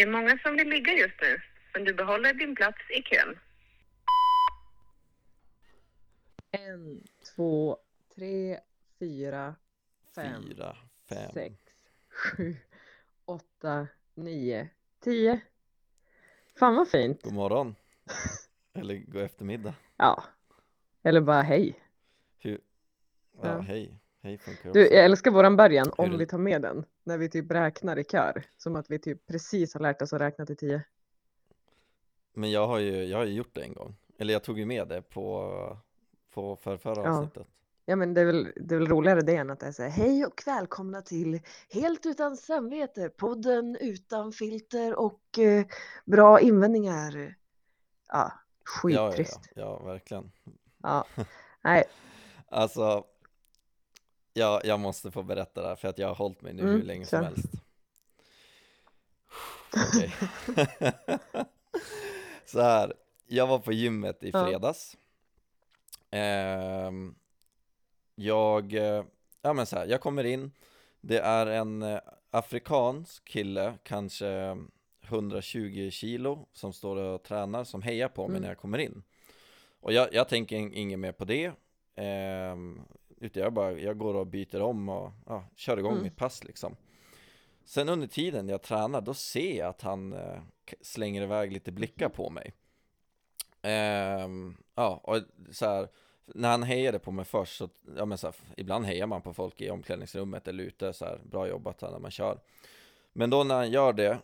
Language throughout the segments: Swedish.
Det är många som vill ligga just nu, men du behåller din plats i kön. En, två, tre, fyra, fem, Fyra, fem. sex, sju, åtta, nio, tio. Fan vad fint. God morgon. Eller god eftermiddag. Ja. Eller bara hej. Hur? Ja, Ja. hej. Hej funkar Du, också. jag älskar våran början om vi tar med den. När vi typ räknar i kör. Som att vi typ precis har lärt oss att räkna till tio. Men jag har ju, jag har ju gjort det en gång. Eller jag tog ju med det på, på Ja. avsnittet. Ja men det är väl, det är väl roligare det än att det är så här, hej och välkomna till Helt utan samvete, podden utan filter och eh, bra invändningar. Ja, Ja, ja, ja, skittrist. ja, verkligen. Ja, nej, Alltså, ja, jag måste få berätta det här för att jag har hållit mig nu Mm, hur länge som kör. helst. Okej. Så här, jag var på gymmet i Ja. fredags. Ehm, jag, eh, ja men så här, jag kommer in, det är en eh, afrikansk kille, kanske 120 kilo, som står och tränar, som hejar på mig Mm. när jag kommer in. Och jag, jag tänker in- inget mer på det. Ehm, utan jag bara, jag går och byter om och ja, kör igång Mm. mitt pass liksom. Sen under tiden jag tränar, då ser jag att han eh, slänger iväg lite blickar på mig. Ehm, ja, och så här, när han hejade på mig först så, ja men så här, ibland hejar man på folk i omklädningsrummet eller ute så här, bra jobbat här när man kör. Men då när han gör det,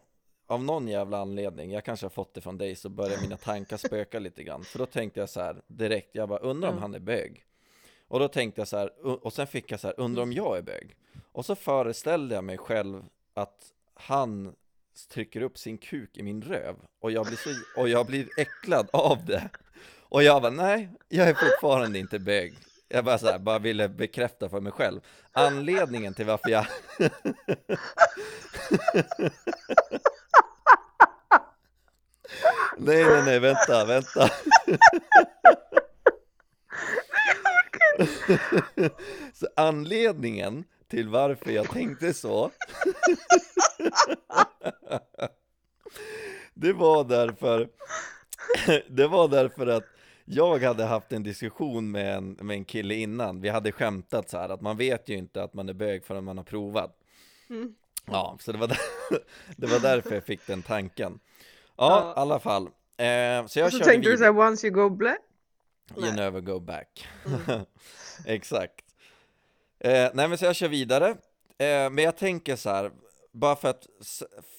av någon jävla anledning, jag kanske har fått det från dig, så börjar mina tankar spöka lite grann. För då tänkte jag så här direkt, jag bara undrar om Mm. han är bög. Och då tänkte jag så här, och sen fick jag så här, undrar om jag är bög. Och så föreställde jag mig själv att han trycker upp sin kuk i min röv och jag blir, så, och jag blir äcklad av det. Och jag bara, nej, jag är fortfarande inte bög. Jag bara så här, bara ville bekräfta för mig själv. Anledningen till varför jag Nej, nej, nej, vänta, vänta. Så anledningen till varför jag tänkte så Det var därför Det var därför att jag hade haft en diskussion med en, med en kille innan Vi hade skämtat så här att man vet ju inte att man är bög förrän man har provat Mm. Ja, så det var, där, det var därför jag fick den tanken Ja, Ja. i alla fall eh, Så jag och så tänkte du vidare så här, once you go blä. You Nej. never go back Mm. Exakt eh, Nej men så jag kör vidare eh, Men jag tänker så här Bara för att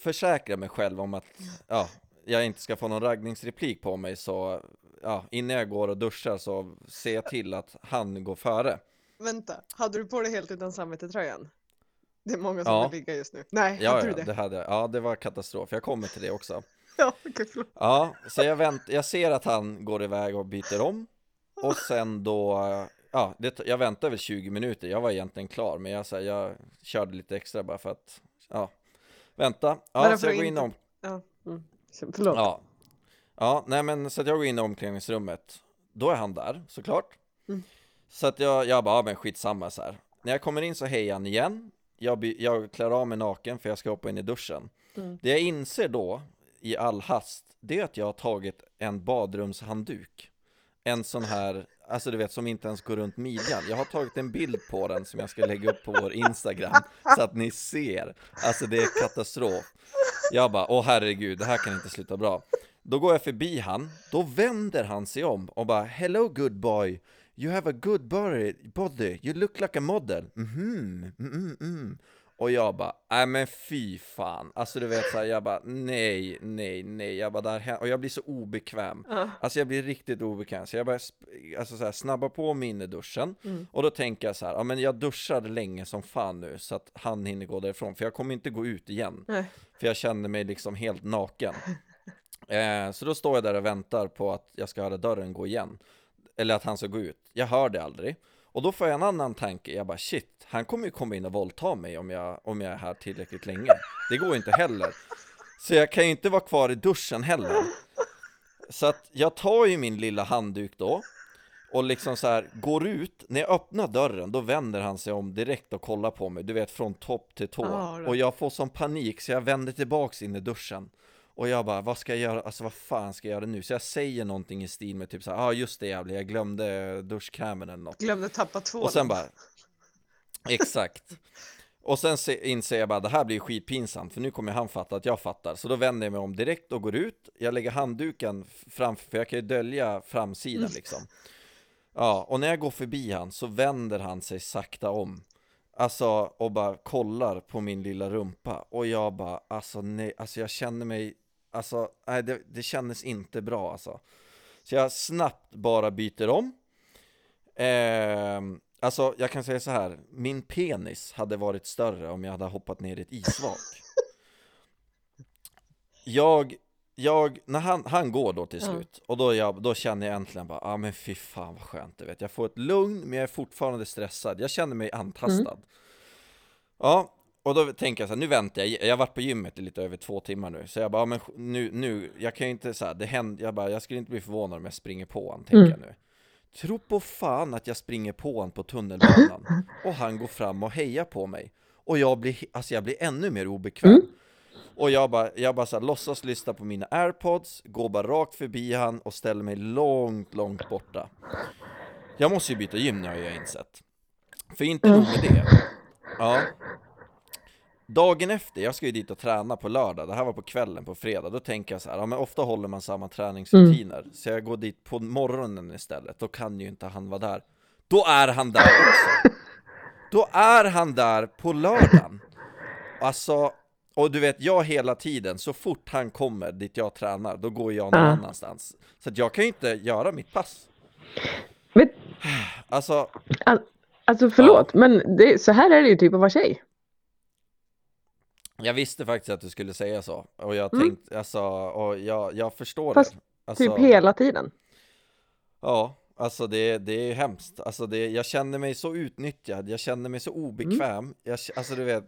försäkra mig själv om att Ja, jag inte ska få någon raggningsreplik på mig så Ja, innan jag går och duschar så ser jag till att han går före Vänta, hade du på dig helt utan samvete-tröjan? Det är många som Ja. vill ligga just nu. Nej, Ja, hade ja, du det? det hade. Ja, det var katastrof. Jag kommer till det också. Ja, förlåt. Ja, så jag, vänt, jag ser att han går iväg och byter om Och sen då, ja, det, jag väntade väl 20 minuter Jag var egentligen klar, men jag, så här, jag körde lite extra bara för att, ja Vänta, ja, så jag går in om, Ja, mm. Förlåt. ja Ja, nej men så att jag går in i omklädningsrummet Då är han där, såklart Mm. Så att jag, jag bara, ja men skitsamma så här. När jag kommer in så hejar han igen jag, jag klär av mig naken för jag ska hoppa in i duschen Mm. Det jag inser då, i all hast, det är att jag har tagit en badrumshandduk en sån här, alltså du vet som inte ens går runt midjan. Jag har tagit en bild på den som jag ska lägga upp på vår Instagram Så att ni ser, alltså det är katastrof. Jag bara, åh herregud, det här kan inte sluta bra. Då går jag förbi han, då vänder han sig om och bara Hello good boy. You have a good body, you look like a model. Mhm, mm, mm, mm. Och jag bara, nej men fy fan. Alltså du vet såhär, jag bara nej, nej, nej. Jag bara där he-" och jag blir så obekväm. Ja. Alltså jag blir riktigt obekväm. Så jag sp- alltså så här, snabba på mig in i duschen. Mm. Och då tänker jag så här, ja men jag duschar länge som fan nu Så att han hinner gå därifrån. För jag kommer inte gå ut igen. Nej. För jag känner mig liksom helt naken. Eh, Så då står jag där och väntar på att jag ska höra dörren gå igen. Eller att han ska gå ut. Jag hör det aldrig Och då får jag en annan tanke. Jag bara shit, han kommer ju komma in och våldta mig om jag, om jag är här tillräckligt länge. Det går inte heller. Så jag kan ju inte vara kvar i duschen heller. Så att jag tar ju min lilla handduk då och liksom så här går ut, när jag öppnar dörren då vänder han sig om direkt och kollar på mig, du vet från topp till tå. Då. Och jag får sån panik så jag vänder tillbaks in i duschen Och jag bara, vad ska jag göra, alltså vad fan ska jag göra nu? Så jag säger någonting i stil med typ så ja ah, just det jävlar, jag glömde duschkrämen eller något. Glömde tappa tvålen. Och sen bara Exakt. Och sen se, inser jag bara det här blir skitpinsamt för nu kommer han fatta att jag fattar. Så då vänder jag mig om direkt och går ut. Jag lägger handduken framför, för jag kan ju dölja framsidan liksom. Ja, och när jag går förbi han så vänder han sig sakta om. Alltså, och bara kollar på min lilla rumpa. Och jag bara, alltså nej, alltså jag känner mig Alltså, nej det, det kändes inte bra alltså Så jag snabbt bara byter om Ehm, alltså jag kan säga så här, min penis hade varit större om jag hade hoppat ner i ett isvak. Jag, jag, när han, han går då till slut, och då, jag, då känner jag äntligen bara, ja ah, men fy fan vad skönt, du vet. Jag får ett lugn, men jag är fortfarande stressad. Jag känner mig antastad. Ja, och då tänker jag så här, nu väntar jag, jag har varit på gymmet i lite över två timmar nu, så jag bara, ja, men nu, nu, jag kan ju inte så här, det händer, jag bara, jag skulle inte bli förvånad om jag springer på honom, tänker Mm. jag nu. Tro på fan att jag springer på honom på tunnelbanan, och han går fram och hejar på mig. Och jag blir, alltså jag blir ännu mer obekväm. Mm. Och jag bara, jag bara så här, låtsas lyssna på mina airpods, går bara rakt förbi han och ställer mig långt, långt borta. Jag måste ju byta gym nu har jag insett. För inte nog med det. Ja. Dagen efter, jag ska ju dit och träna på lördag, det här var på kvällen på fredag, då tänker jag så här, ja men ofta håller man samma träningsrutiner, så jag går dit på morgonen istället, då kan ju inte han vara där. Då är han där också! Då är han där på lördagen! Alltså, och du vet, jag hela tiden, så fort han kommer dit jag tränar, då går jag någon Ja. annanstans. Så att jag kan ju inte göra mitt pass. Vet, Alltså, alltså förlåt, men det, så här är det ju typ att vara tjej. Jag visste faktiskt att du skulle säga så, och jag Mm. tänkte, alltså, och jag, jag förstår Fast det. Alltså, Typ hela tiden. Ja, alltså det, det är hemskt. Alltså det, jag känner mig så utnyttjad, jag känner mig så obekväm. Mm. Jag, alltså du vet,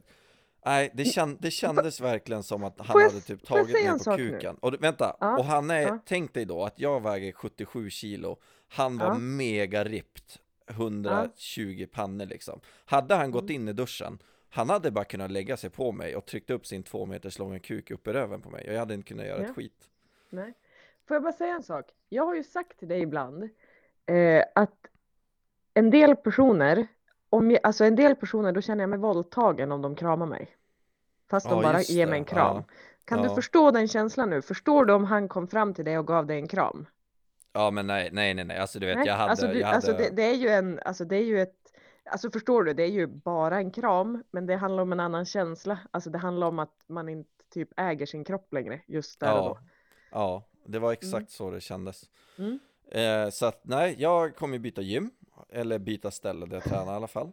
nej, det, känd, det kändes verkligen som att han jag- hade typ tagit mig på sak nu? kuken. Och vänta, Ja, och han är, ja. tänk dig då att jag väger 77 kilo, han var Ja. mega ripped, 120 pannor liksom. Hade han Mm. gått in i duschen, han hade bara kunnat lägga sig på mig och tryckt upp sin två meters långa kuk upp i röven på mig. Och jag hade inte kunnat göra Ja. ett skit. Nej. Får jag bara säga en sak? Jag har ju sagt till dig ibland eh, att en del personer, om jag, alltså en del personer, då känner jag mig våldtagen om de kramar mig. Fast de Ja, bara just ger mig en kram. Ja. Kan du förstå den känslan nu? Förstår du om han kom fram till dig och gav dig en kram? Ja men nej, nej, nej, nej, alltså du vet, Nej, jag hade, alltså, du, jag hade... alltså det, det är ju en, alltså det är ju ett, alltså förstår du, det är ju bara en kram, men det handlar om en annan känsla. Alltså det handlar om att man inte typ äger sin kropp längre just där och Ja, då. ja, det var exakt så det kändes. Mm. Eh, så att nej, jag kommer byta gym, eller byta ställe där jag tränar i alla fall.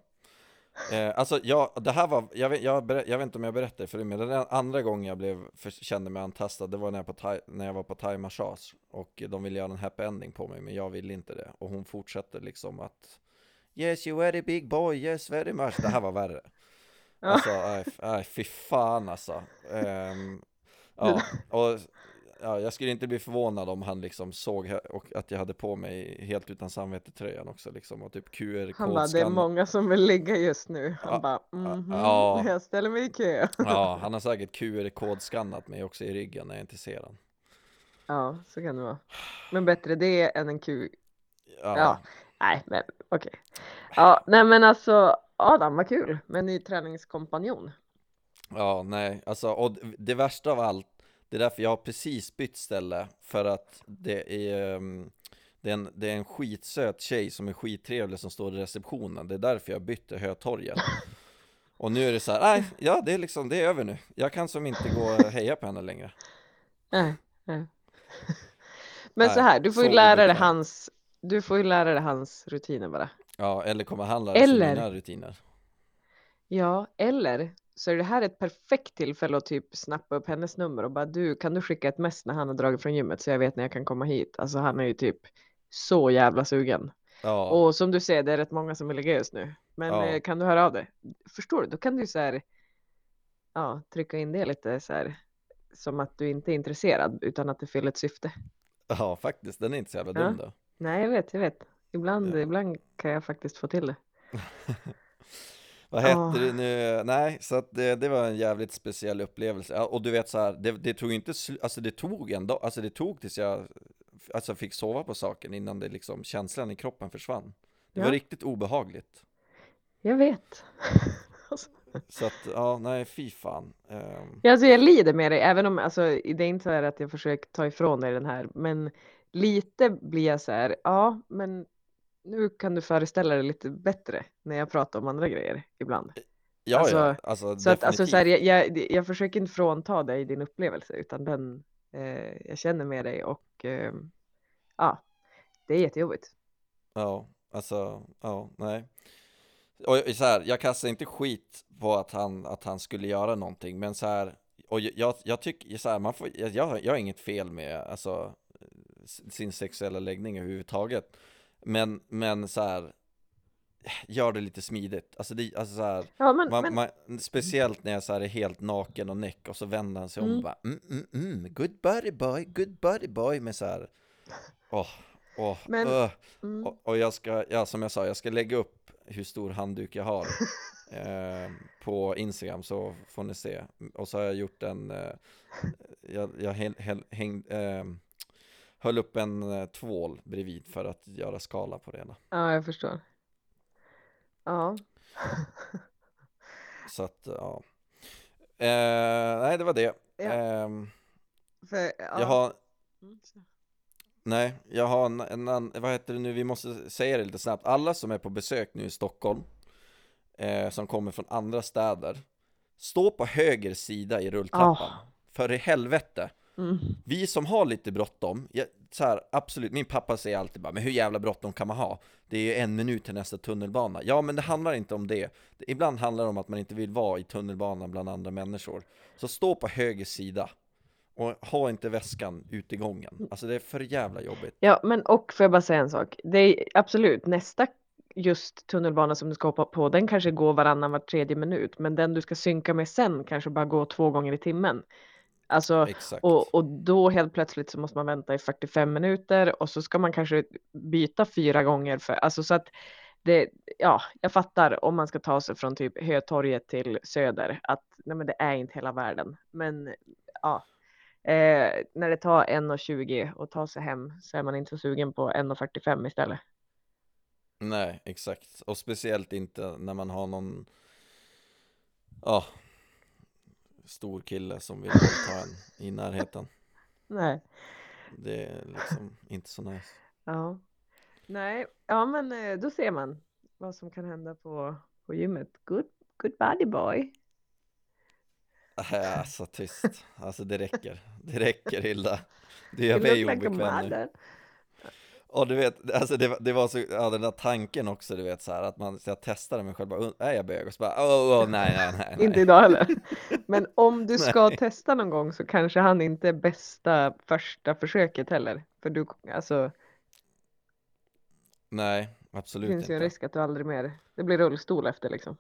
Eh, alltså, jag, det här var, jag vet, jag, ber, jag vet inte om jag berättade för dig, men den andra gången jag blev, för, kände mig antastad, det var när jag, på thai, när jag var på thai massage och de ville göra en happy ending på mig, men jag ville inte det. Och hon fortsätter liksom att Yes you very big boy, yes very much. Det här var värre. Alltså, nej, fy fan alltså. Ehm, ja, och ja, jag skulle inte bli förvånad om han liksom såg och att jag hade på mig helt utan samvete tröjan också liksom och typ Han bara, det är många som vill ligga just nu. Han Ja, bara, mhm, ja. jag ställer mig i kö. Ja, han har säkert QR-kodskannat mig också i ryggen när jag inte ser han. Ja, så kan det vara. Men bättre det än en Q. Ja, Ja. Nej, men okej. Ja, nej men alltså Adam, vad kul med en ny träningskompanjon. ja, nej, alltså och det värsta av allt, det är därför jag har precis bytt ställe för att det är ehm, det är, en, det är en skitsöt tjej som är skittrevlig som står i receptionen. Det är därför jag bytte Hötorget. Och nu är det så här, nej, ja det är liksom, det är över nu. Jag kan som inte gå och heja på henne längre. Nej, nej. Men Nej, så här, du får ju lära dig hans, du får ju lära dig hans rutiner bara. Ja, eller kommer han lära sig Eller- mina rutiner? Ja, eller så är det här ett perfekt tillfälle att typ snappa upp hennes nummer och bara du, kan du skicka ett mess när han har dragit från gymmet så jag vet när jag kan komma hit. Alltså han är ju typ så jävla sugen. Ja, Och som du ser, det är rätt många som vill ligga just nu. Men Ja. eh, kan du höra av dig? Förstår du? Då kan du så här, ja, trycka in det lite så här, som att du inte är intresserad utan att det fyller ett syfte. ja faktiskt, den är inte så jävla Ja. dum då Nej, jag vet, jag vet. Ibland, Ja. ibland kan jag faktiskt få till det. Vad hette det nu? Nej, så att det, det var en jävligt speciell upplevelse. Ja, Och du vet så här, det, det tog inte alltså det tog en dag, alltså det tog tills jag alltså fick sova på saken innan det liksom, känslan i kroppen försvann. Det var Ja. riktigt obehagligt. Jag vet. Alltså, Så att, ja, nej, fy fan. Ehm, Ja, alltså jag lider med dig, även om alltså, det är inte så här att jag försöker ta ifrån dig den här, men lite blir jag så här, ja, men nu kan du föreställa dig lite bättre när jag pratar om andra grejer ibland. ja, Alltså, ja, alltså Så att alltså så här, jag, jag, jag försöker inte frånta dig din upplevelse, utan den, eh, jag känner med dig och eh, ja, det är jättejobbigt. Ja, alltså, ja, nej. Och så här, jag kastar inte skit på att han, att han skulle göra någonting, men så här, och jag- jag, tycker så här, man får, jag jag har inget fel med, alltså, sin sexuella läggning överhuvudtaget. Men, men så här, gör det lite smidigt. Alltså, det, alltså så här, Ja, men, man, men man, speciellt när jag så här är helt naken och näck och så vänder han sig om Mm. och bara mm, mm, mm, good body boy, good body boy med så här, åh, åh, Men- öh. mm, Och, och jag ska, ja som jag sa, jag ska lägga upp hur stor handduk jag har eh, på Instagram så får ni se. Och så har jag gjort en, eh, jag, jag häng, häng, häng, eh, höll upp en eh, tvål bredvid för att göra skala på det hela. ja, jag förstår. Ja, Så att, ja. Eh, nej, det var det. Ja. Ehm, för, ja. jag har, Mm, nej, jag har en, en, annan- vad heter det nu, vi måste säga det lite snabbt. Alla som är på besök nu i Stockholm, eh, som kommer från andra städer, stå på höger sida i rulltrappan. Ah. För i helvete. Mm. Vi som har lite bråttom, jag, så här, absolut, min pappa säger alltid bara Men hur jävla bråttom kan man ha? Det är ju en minut till nästa tunnelbana Ja men det handlar inte om det Det- Ibland handlar det om att man inte vill vara i tunnelbanan bland andra människor Så stå på höger sida Och ha inte väskan ute i gången Alltså det är för jävla jobbigt Ja, men och får jag bara säga en sak. Det är absolut nästa just tunnelbana som du ska hoppa på, den kanske går varannan var tredje minut, men den du ska synka med sen kanske bara går två gånger i timmen. Alltså, Exakt och, och då helt plötsligt så måste man vänta i 45 minuter och så ska man kanske byta fyra gånger för, alltså så att det, ja, jag fattar om man ska ta sig från typ Hötorget till Söder att nej men det är inte hela världen. Men ja, eh, när det tar 1.20 att ta sig hem så är man inte så sugen på 1.45 istället. Nej, exakt Och speciellt inte när man har någon Ja Stor kille som vill ta en i närheten. Nej, Det är liksom inte så nice. Ja, nej, ja, men eh, då ser man vad som kan hända på, på gymmet. Good, good body boy. Äh, Alltså tyst, alltså det räcker, det räcker Hilda. Du gör mig obekväm nu. Och du vet, alltså det, var- det var så, ja den där tanken också du vet så här att man, så jag testade mig själv bara, "Uh, är jag bög? Och så bara, åh, åh nej, nej, nej, Inte idag heller. Men om du ska testa någon gång så kanske han inte är bästa första försöket heller. För du, alltså, Nej, det absolut finns ju en inte risk att du aldrig mer, det blir rullstol efter liksom.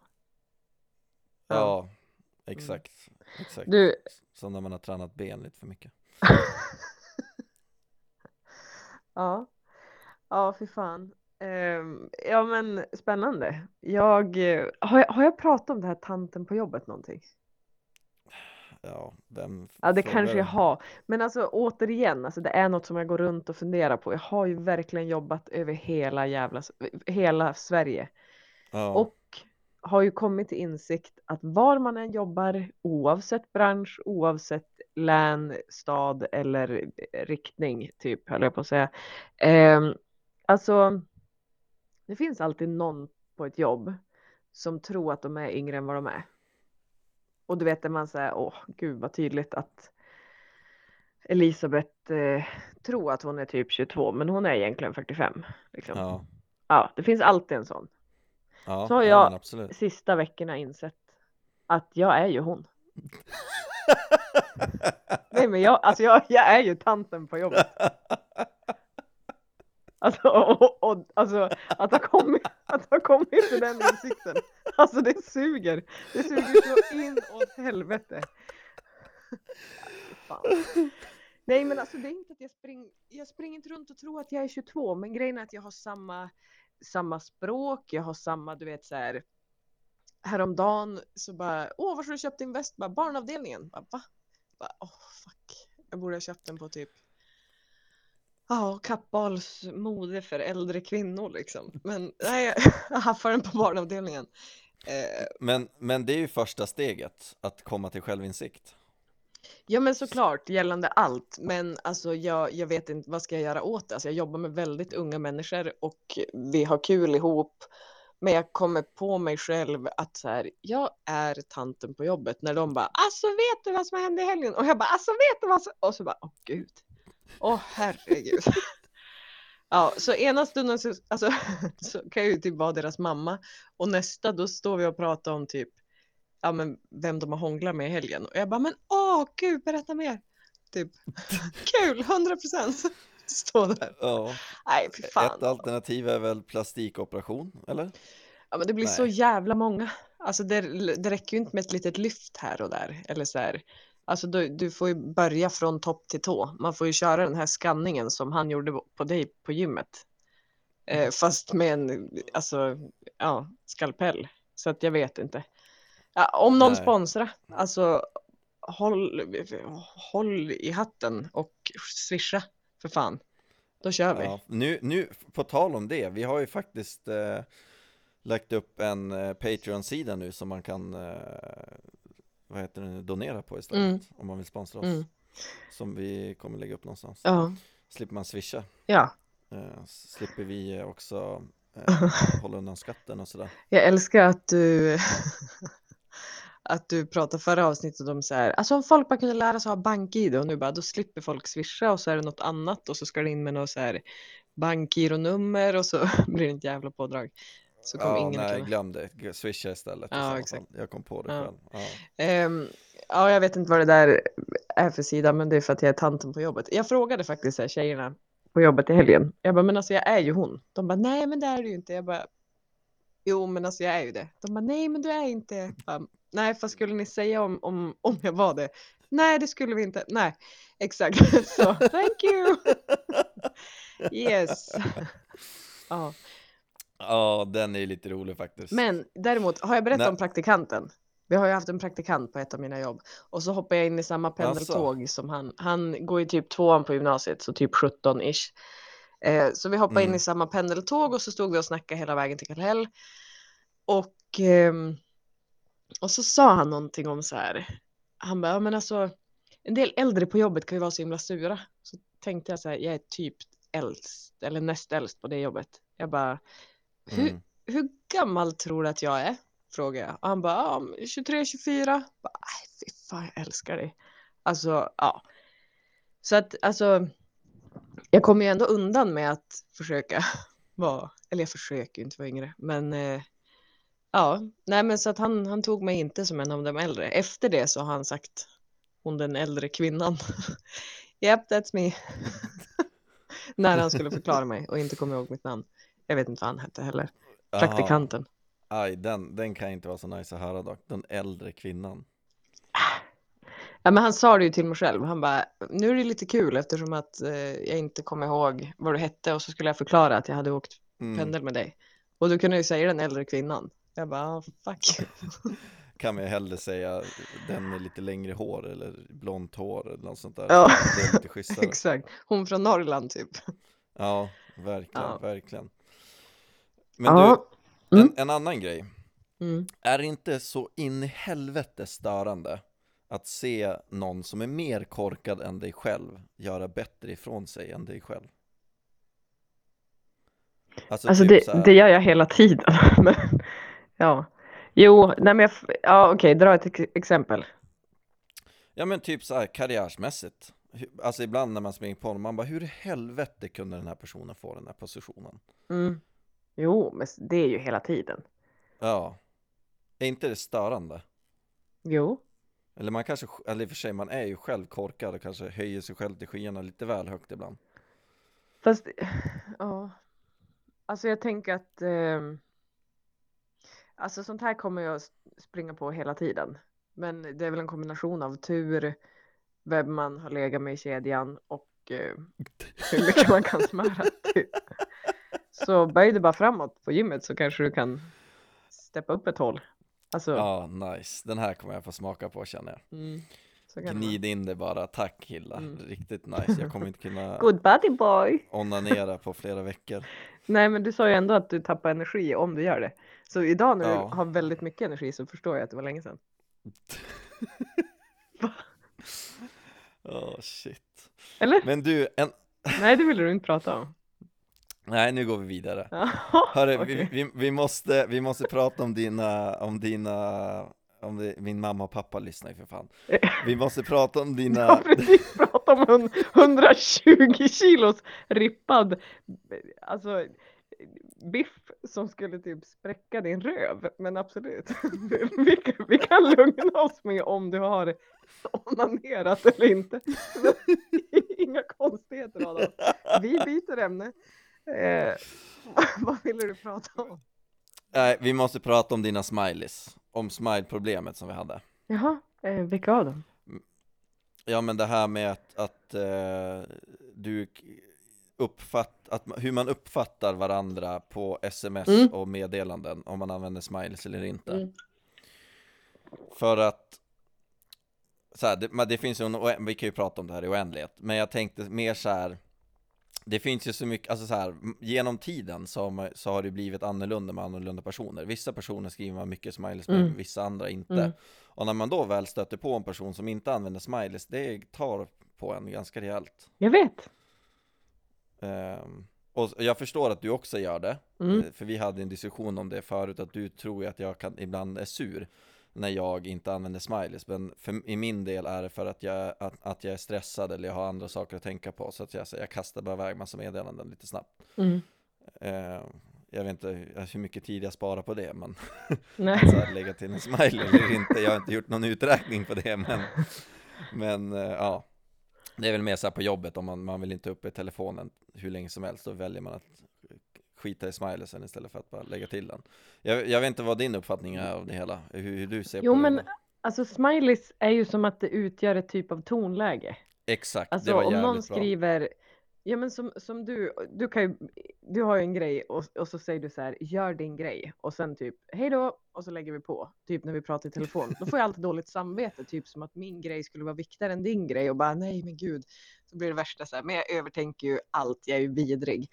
Ja, exakt, exakt Du, Som när man har tränat ben lite för mycket ja, ja fy fan. Ehm, ja men spännande. Jag, eh, har jag, har jag pratat om det här tanten på jobbet någonting? Ja, vem Ja, det kanske jag har. Men alltså återigen, alltså, det är något som jag går runt och funderar på. Jag har ju verkligen jobbat över hela jävla, hela Sverige. Ja, Och har ju kommit till insikt att var man än jobbar, oavsett bransch, oavsett län, stad eller riktning, typ, höll jag på att säga. Eh, alltså, det finns alltid någon på ett jobb som tror att de är yngre än vad de är. Och du vet, när man säger, åh gud vad tydligt att Elisabeth eh, tror att hon är typ 22, men hon är egentligen 45. Liksom. Ja. ja, det finns alltid en sån ja, Så har ja, jag- absolut sista veckorna insett att jag är ju hon. Nej men jag, alltså jag, jag är ju tanten på jobbet. Alltså, och, och, alltså att ha kommit, att ha kommit till den insikten. Alltså det suger. Det suger så in åt helvete. Fan. Nej men alltså det är inte att jag springer, jag springer inte runt och tror att jag är 22 men grejen är att jag har samma, samma språk, jag har samma du vet så här häromdagen så bara åh varför har du köpt din väst? Bara, barnavdelningen. Bara, va? Bara, åh fuck. Jag borde ha köpt den på typ Ja, Kappahls mode för äldre kvinnor liksom. Men nej, jag haffar den på barnavdelningen. Eh, Men, men det är ju första steget, att komma till självinsikt. Ja men såklart gällande allt men alltså jag, jag vet inte vad ska jag göra åt det. Alltså jag jobbar med väldigt unga människor och vi har kul ihop. Men jag kommer på mig själv att så här, jag är tanten på jobbet när de bara alltså vet du vad som hände i helgen? Och jag bara alltså vet du vad som... Och så bara åh gud. Åh herregud. Ja, så ena stunden så, alltså, så kan jag ju typ vara deras mamma och nästa då står vi och pratar om typ ja, men vem de har hånglat med i helgen. Och jag bara, men åh gud, berätta mer. Typ, kul, 100 procent. Stå där. Ja, Nej, fy fan. ett alternativ är väl plastikoperation, eller? Ja, men det blir Nej. så jävla många. Alltså det, det räcker ju inte med ett litet lyft här och där. Eller så här. Alltså du, du får ju börja från topp till tå. Man får ju köra den här skanningen som han gjorde på dig på gymmet. Eh, fast med en, alltså, ja, skalpell. Så att jag vet inte. Ja, om någon Nej. sponsrar, alltså håll, håll i hatten och swisha för fan. Då kör vi. Ja, nu, nu, på tal om det, vi har ju faktiskt eh, lagt upp en eh, Patreon-sida nu som man kan eh, vad heter det, donera på istället Mm. om man vill sponsra oss. Mm. Som vi kommer lägga upp någonstans. Ja, Slipper man swisha. ja. Eh, slipper vi också eh, hålla undan skatten och sådär. Jag älskar att du att du pratade förra avsnittet om så här, alltså om folk bara kunde lära sig ha bank-id och nu bara då slipper folk swisha och så är det något annat och så ska det in med något så här bank-id-nummer och så blir det ett jävla pådrag. Så kommer Ja, ingen nej, kunna. glöm det. Swisha istället. Ja, exakt. Jag kom på det Ja. själv. Ja. Ehm, ja, jag vet inte vad det där är för sida, men det är för att jag är tanten på jobbet. Jag frågade faktiskt här, tjejerna på jobbet i helgen. Jag bara, men alltså jag är ju hon. De bara, nej men det är du ju inte. Jag bara, jo men alltså jag är ju det. De bara, nej men du är inte. Bara, nej, vad skulle ni säga om, om, om jag var det? Nej, det skulle vi inte. Nej, exakt. Så, thank you. Yes. Ja. Ja, den är lite rolig faktiskt. Men däremot, har jag berättat Nej. om praktikanten? Vi har ju haft en praktikant på ett av mina jobb och så hoppar jag in i samma pendeltåg som han. Han går ju typ tvåan på gymnasiet, så typ 17-ish. Eh, så vi hoppade in Mm. i samma pendeltåg och så stod vi och snackade hela vägen till Kallhäll. Och, ehm, och så sa han någonting om så här. Han bara, ja men alltså en del äldre på jobbet kan ju vara så himla sura. Så tänkte jag så här, jag är typ äldst eller näst äldst på det jobbet. Jag bara, hur, Mm. hur gammal tror du att jag är? Frågar jag. Och han bara, ja, 23, 24. Bara, "Aj, fy fan, jag älskar dig. Alltså, ja. Så att, alltså, jag kommer ju ändå undan med att försöka vara, eller jag försöker ju inte vara yngre, men eh, ja, nej men så att han, han tog mig inte som en av de äldre. Efter det så har han sagt, hon den äldre kvinnan. Yep, that's me. När han skulle förklara mig och inte komma ihåg mitt namn. Jag vet inte vad han hette heller. Aha. Praktikanten. Aj, den, den kan inte vara så nice att höra dock. Den äldre kvinnan. Ja, men han sa det ju till mig själv. Han bara, nu är det lite kul eftersom att eh, jag inte kommer ihåg vad du hette och så skulle jag förklara att jag hade åkt Mm. pendel med dig. Och du kunde ju säga den äldre kvinnan. Jag bara, ah, fuck. Kan man ju hellre säga den med lite längre hår eller blont hår eller något sånt där. Ja. Det är lite schysstare. Exakt. Hon från Norrland typ. Ja, verkligen, Ja. verkligen. Men Ja. du, Mm. en, en annan grej. Mm. Är det inte så in i helvete störande att se någon som är mer korkad än dig själv göra bättre ifrån sig än dig själv? Alltså, Alltså typ det, det gör jag hela tiden. ja. Jo, nej men jag, ja okej, dra ett ex- exempel. Ja men typ så här karriärsmässigt Alltså ibland när man springer på honom, man bara hur i helvete kunde den här personen få den här positionen? Mm. Jo, men det är ju hela tiden. Ja Är inte det störande? Jo. Eller man kanske, eller i och för sig man är ju själv korkad och kanske höjer sig själv till skyarna lite väl högt ibland Fast, ja. Alltså jag tänker att ehm, Alltså sånt här kommer jag springa på hela tiden. Men det är väl en kombination av tur, vem man har legat med i kedjan och eh, hur mycket man kan smöra. Typ. Så böj dig bara framåt på gymmet så kanske du kan steppa upp ett hål. Alltså, Ja, nice. Den här kommer jag få smaka på känner jag. mm. Gnid in det bara, tack Hilla. Mm. Riktigt nice. Jag kommer inte kunna Good buddy boy! onanera på flera veckor. Nej men du sa ju ändå att du tappar energi om du gör det. Så idag när Ja. du har väldigt mycket energi så förstår jag att det var länge sedan. Åh shit. Eller? Men du, en... Nej det ville du inte prata om. Nej nu går vi vidare. Hörru, okej. vi, vi, vi, måste, vi måste prata om dina, om dina, om det, min mamma och pappa lyssnar ju för fan. Vi måste prata om Du har dina, precis pratat om en 120 kilos rippad alltså biff som skulle typ spräcka din röv. Men absolut, vi, kan- vi kan lugna oss med om du har onanerat eller inte. Inga konstigheter Adam. Vi byter ämne. Eh, vad ville du prata om? nej vi måste prata om dina smileys, om smile-problemet som vi hade. Jaha, eh, vilka av dem? Ja men det här med att, att eh, du uppfatt, att, hur man uppfattar varandra på sms Mm. och meddelanden, om man använder smileys eller inte. Mm. För att så här, det, men det finns ju en, vi kan ju prata om det här i oändlighet, men jag tänkte mer så här. Det finns ju så mycket, alltså så här, genom tiden så har, man, så har det blivit annorlunda med annorlunda personer. Vissa personer skriver man mycket smileys med, Mm. vissa andra inte. Mm. Och när man då väl stöter på en person som inte använder smileys, det tar på en ganska rejält. Jag vet. Ehm, och jag förstår att du också gör det, Mm. eh, för vi hade en diskussion om det förut, att du tror att jag kan, ibland är sur när jag inte använder smileys, men för, i min del är det för att jag, att, att jag är stressad eller jag har andra saker att tänka på, så att jag, så jag kastar bara iväg massa meddelanden lite snabbt. Mm. Ehm, jag vet inte hur- mycket tid jag sparar på det, men Nej. så här, lägga till en smiley eller inte, jag har inte gjort någon uträkning på det, men, men eh, ja. Det är väl mer så här på jobbet, om man, man vill inte upp i telefonen hur länge som helst, då väljer man att skita i smileysen istället för att bara lägga till den. Jag, jag vet inte vad din uppfattning är av det hela, hur, hur du ser Jo på men alltså smileys är ju som att det utgör ett typ av tonläge. Exakt, Alltså det var om jävligt någon bra. skriver, ja men som, som du, du kan ju, du har ju en grej och, och så säger du så här, gör din grej. Och sen typ, hej då, och så lägger vi på, typ när vi pratar i telefon. Då får jag alltid dåligt samvete, typ som att min grej skulle vara viktigare än din grej och bara nej men gud, så blir det värsta så här, men jag övertänker ju allt, jag är ju vidrig.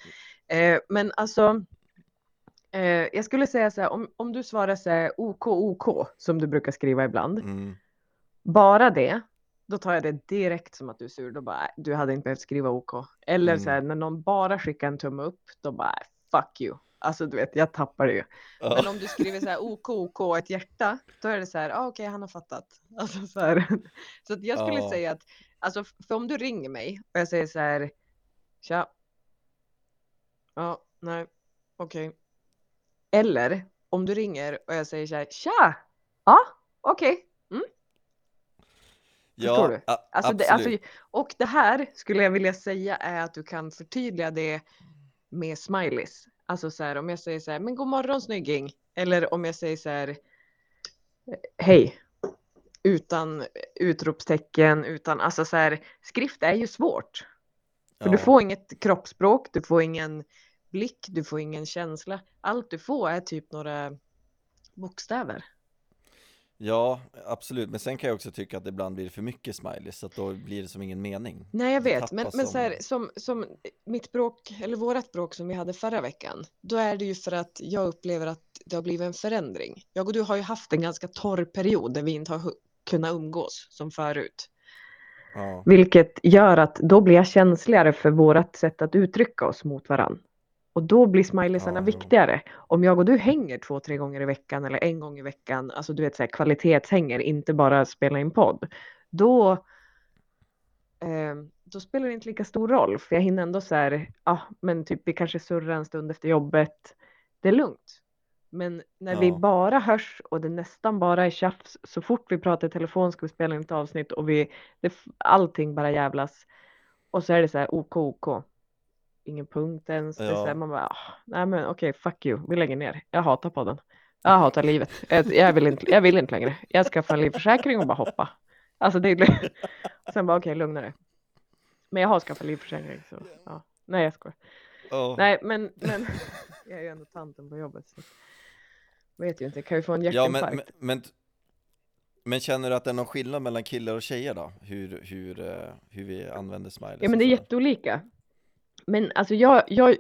Eh, men alltså, eh, jag skulle säga så här, om, om du svarar så här, OK, OK, som du brukar skriva ibland, Mm, bara det, då tar jag det direkt som att du är sur. Då bara, "Äh, du hade inte behövt skriva OK. Eller så här, när någon bara skickar en tumme upp, då bara, fuck you. Alltså du vet, jag tappar det ju. Men ja, om du skriver så här OK, OK och ett hjärta, då är det så här, ah, okej, han har fattat. Alltså så här. Så att jag skulle Ja. säga att, alltså för om du ringer mig och jag säger så här, tja. Ja, nej, okej. Eller om du ringer och jag säger så här, tja. Ja, okej. Förstår du? a- Alltså det, alltså, och det här skulle jag vilja säga är att du kan förtydliga det med smileys. Alltså så här om jag säger så här, men god morgon snygging. Eller om jag säger så här, hej. Utan utropstecken, utan alltså så här, skrift är ju svårt. För du Ja. får inget kroppsspråk, du får ingen blick, du får ingen känsla. Allt du får är typ några bokstäver. Ja, absolut, men sen kan jag också tycka att det ibland blir för mycket smileys, så att då blir det som ingen mening. Nej, jag vet, men, men så här, som, som mitt bråk, eller vårat bråk som vi hade förra veckan, då är det ju för att jag upplever att det har blivit en förändring. Jag och du har ju haft en ganska torr period där vi inte har kunnat umgås som förut. Ja, Vilket gör att då blir jag känsligare för vårat sätt att uttrycka oss mot varann. Och då blir smileysarna Ja, viktigare. Om jag och du hänger två, tre gånger i veckan eller en gång i veckan, alltså du vet så här kvalitetshänger, inte bara spela in podd, då, eh, då spelar det inte lika stor roll. För jag hinner ändå så här, ja men typ vi kanske surrar en stund efter jobbet. Det är lugnt. Men när vi Ja. bara hörs och det nästan bara är tjafs, så fort vi pratar i telefon ska vi spela in ett avsnitt och vi, det, allting bara jävlas. Och så är det så här OK, OK. Ingen punkt ens. Det är så här, Ja. man bara, ah, nej men okej, fuck you, vi lägger ner. Jag hatar podden. Jag hatar livet. Jag, vill inte, jag vill inte längre. Jag ska få en livförsäkring och bara hoppa. Alltså det är Sen bara okej, lugna dig. Men jag har skaffat livförsäkring så ja. Nej jag skojar. Ja. Nej men, men jag är ju ändå tanten på jobbet så vet ju inte, jag kan ju få en Ja, hjärtinfarkt. men, men, men, men känner du att det är någon skillnad mellan killar och tjejer då? Hur, hur, eh, hur vi använder smileys Ja men det är jätteolika. Men alltså jag, jag,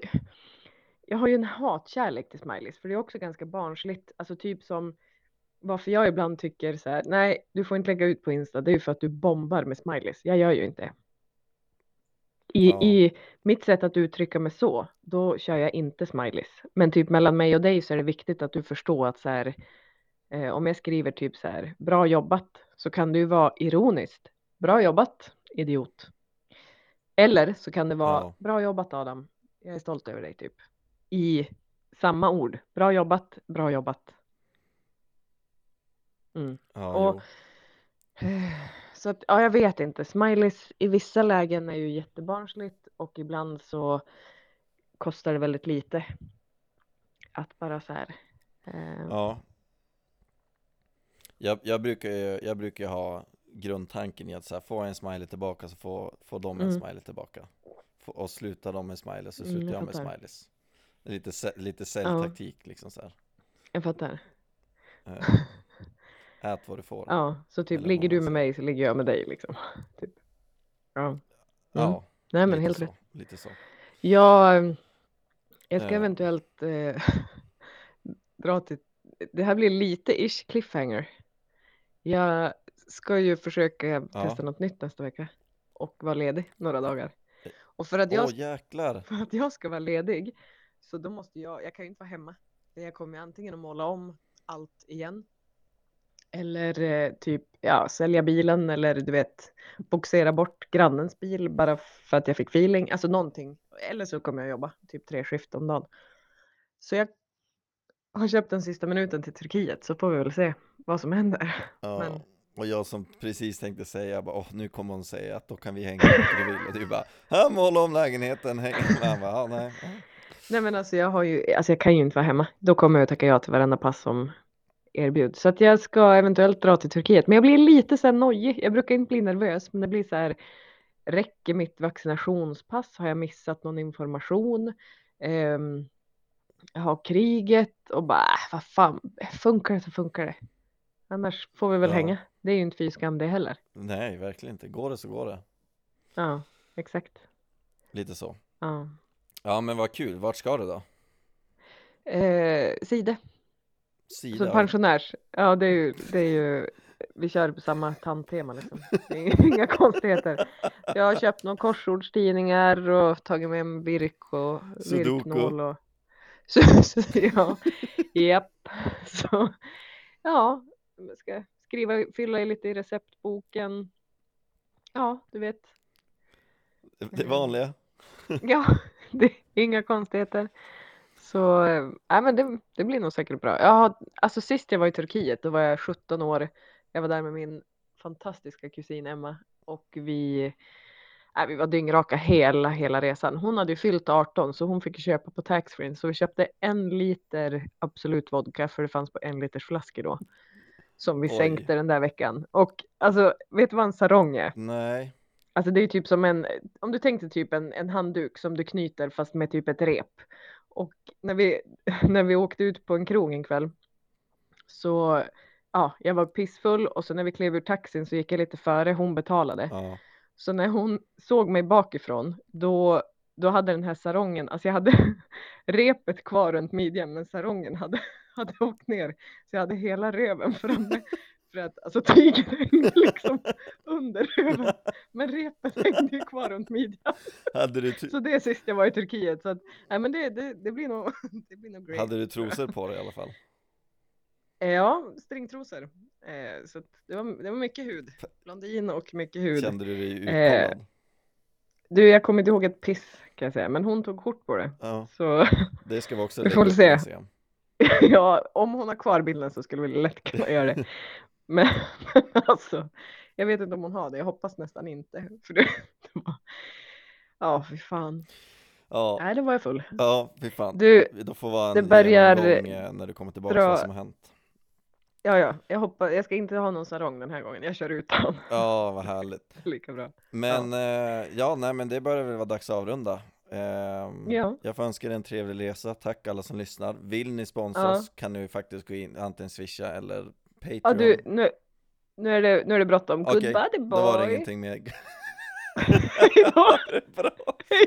jag har ju en hatkärlek till smileys för det är också ganska barnsligt. Alltså typ som varför jag ibland tycker så här, nej du får inte lägga ut på Insta, det är ju för att du bombar med smileys. Jag gör ju inte. I, Ja. I mitt sätt att uttrycka mig så, då kör jag inte smileys. Men typ mellan mig och dig så är det viktigt att du förstår att så här, eh, om jag skriver typ så här, bra jobbat, så kan ju vara ironiskt. Bra jobbat, idiot. Eller så kan det vara, Ja. bra jobbat Adam, jag är stolt över dig typ. I samma ord, bra jobbat, bra jobbat. Mm. Ja, Och- jo. Så att, ja, jag vet inte. Smileys i vissa lägen är ju jättebarnsligt och ibland så kostar det väldigt lite. Att bara så här. Eh, Ja. Jag, jag brukar ju, jag brukar ha grundtanken i att så här, jag en smiley tillbaka så får, får de en Mm. smiley tillbaka. Få- Och slutar de med smileys så Mm, slutar jag jag med smileys. Lite, lite säljtaktik liksom så här. Jag fattar. Eh, Ät vad du får. Ja, så typ Eller ligger du med mig så ligger jag med dig liksom. Typ. Ja, Ja, nej men helt så, rätt. Lite så. Jag, jag ska Eh. eventuellt eh, dra till, det här blir lite ish cliffhanger. Jag ska ju försöka Ja. testa något nytt nästa vecka och vara ledig några dagar. Och för att jag, Åh jäklar! för att jag ska vara ledig så då måste jag, jag kan ju inte vara hemma. Jag kommer antingen att måla om allt igen. Eller eh, typ ja, sälja bilen eller du vet boxera bort grannens bil bara för att jag fick feeling. Alltså någonting. Eller så kommer jag jobba typ tre skift om dagen. Så jag har köpt den sista minuten till Turkiet så får vi väl se vad som händer. Ja, Men- och jag som precis tänkte säga bara, åh nu kommer hon säga att då kan vi hänga mycket du vill och du bara, här måla om lägenheten, häng. Man bara, ja, nej. Nej men alltså jag har ju, alltså jag kan ju inte vara hemma. Då kommer jag att tacka ja till varenda pass som erbjuds. Så att jag ska eventuellt dra till Turkiet. Men jag blir lite så här nojig. Jag brukar inte bli nervös, men det blir så här. Räcker mitt vaccinationspass? Har jag missat någon information? Um, jag har kriget och bara, äh, vad fan, funkar det så funkar det. Annars får vi väl Ja. hänga. Det är ju inte fy skam det heller. nej, verkligen inte. Går det så går det. Ja, exakt. Lite så. Ja. Ja, men vad kul. Vart ska du då? Eh, Side. Sida? Så pensionärs, ja det är ju, det är ju vi kör på samma tandtema liksom. Inga konstigheter. Jag har köpt några korsordstidningar och tagit med mig virk och virknål och så, så, ja, japp. Så ja, ska skriva, fylla i lite i receptboken. Ja, du vet. Det vanliga? Ja, det är inga konstigheter. Så, nej men det, det blir nog säkert bra. Jag alltså sist jag var i Turkiet, då var jag 17 år. Jag var där med min fantastiska kusin Emma och vi, nej, vi var dyngraka hela, hela resan. Hon hade ju fyllt 18 så hon fick köpa på taxfree. Så vi köpte en liter Absolut vodka för det fanns på en liters flaskor då. Som vi Oj. sänkte den där veckan. Och alltså, vet du vad en sarong är? Nej. Alltså det är typ som en, om du tänkte typ en, en handduk som du knyter fast med typ ett rep. Och när vi, när vi åkte ut på en krog en kväll så ja, jag var pissfull och så när vi klev ur taxin så gick jag lite före, hon betalade. Ja. Så när hon såg mig bakifrån då, då hade den här sarongen, alltså jag hade repet kvar runt midjan men sarongen hade, hade åkt ner. Så jag hade hela röven framme. För att alltså tyget hängde liksom under röven. Men repet hängde ju kvar runt midjan. Hade du, Så det är sist jag var i Turkiet. Så att, nej men det, det, det blir nog, det blir nog great. hade du trosor på dig i alla fall? Eh, Ja, stringtrosor. Eh, så det, var, det var mycket hud. Blondin och mycket hud. Kände du dig Eh, utkollad? Du, jag kommer inte ihåg ett piss kan jag säga. Men hon tog kort på det. Ja, Så det ska vi också Vi får se. Instagram. ja, om hon har kvar bilden så skulle vi lätt kunna göra det. Men alltså, jag vet inte om hon har det. Jag hoppas nästan inte. För det, det var... Ja, fy fan. Ja, Nej, det var jag full. ja, fy fan. Du, Då får vara en det börjar genomgång eh, när du kommer tillbaka dra- vad som har hänt. Ja, ja, jag hoppas, jag ska inte ha någon sarong den här gången, jag kör utan. Ja, vad härligt. Lika bra. Men ja, ja nej men det börjar väl vara dags att avrunda. Ehm, Ja. Jag får önska er en trevlig resa, tack alla som lyssnar. Vill ni sponsra Ja. oss kan ni faktiskt gå in, antingen swisha eller Patreon. Ja, du, nu, nu är det, nu är det bråttom. Okej, Goodbye Då boy! var det ingenting mer. Hejdå! Bra. Hej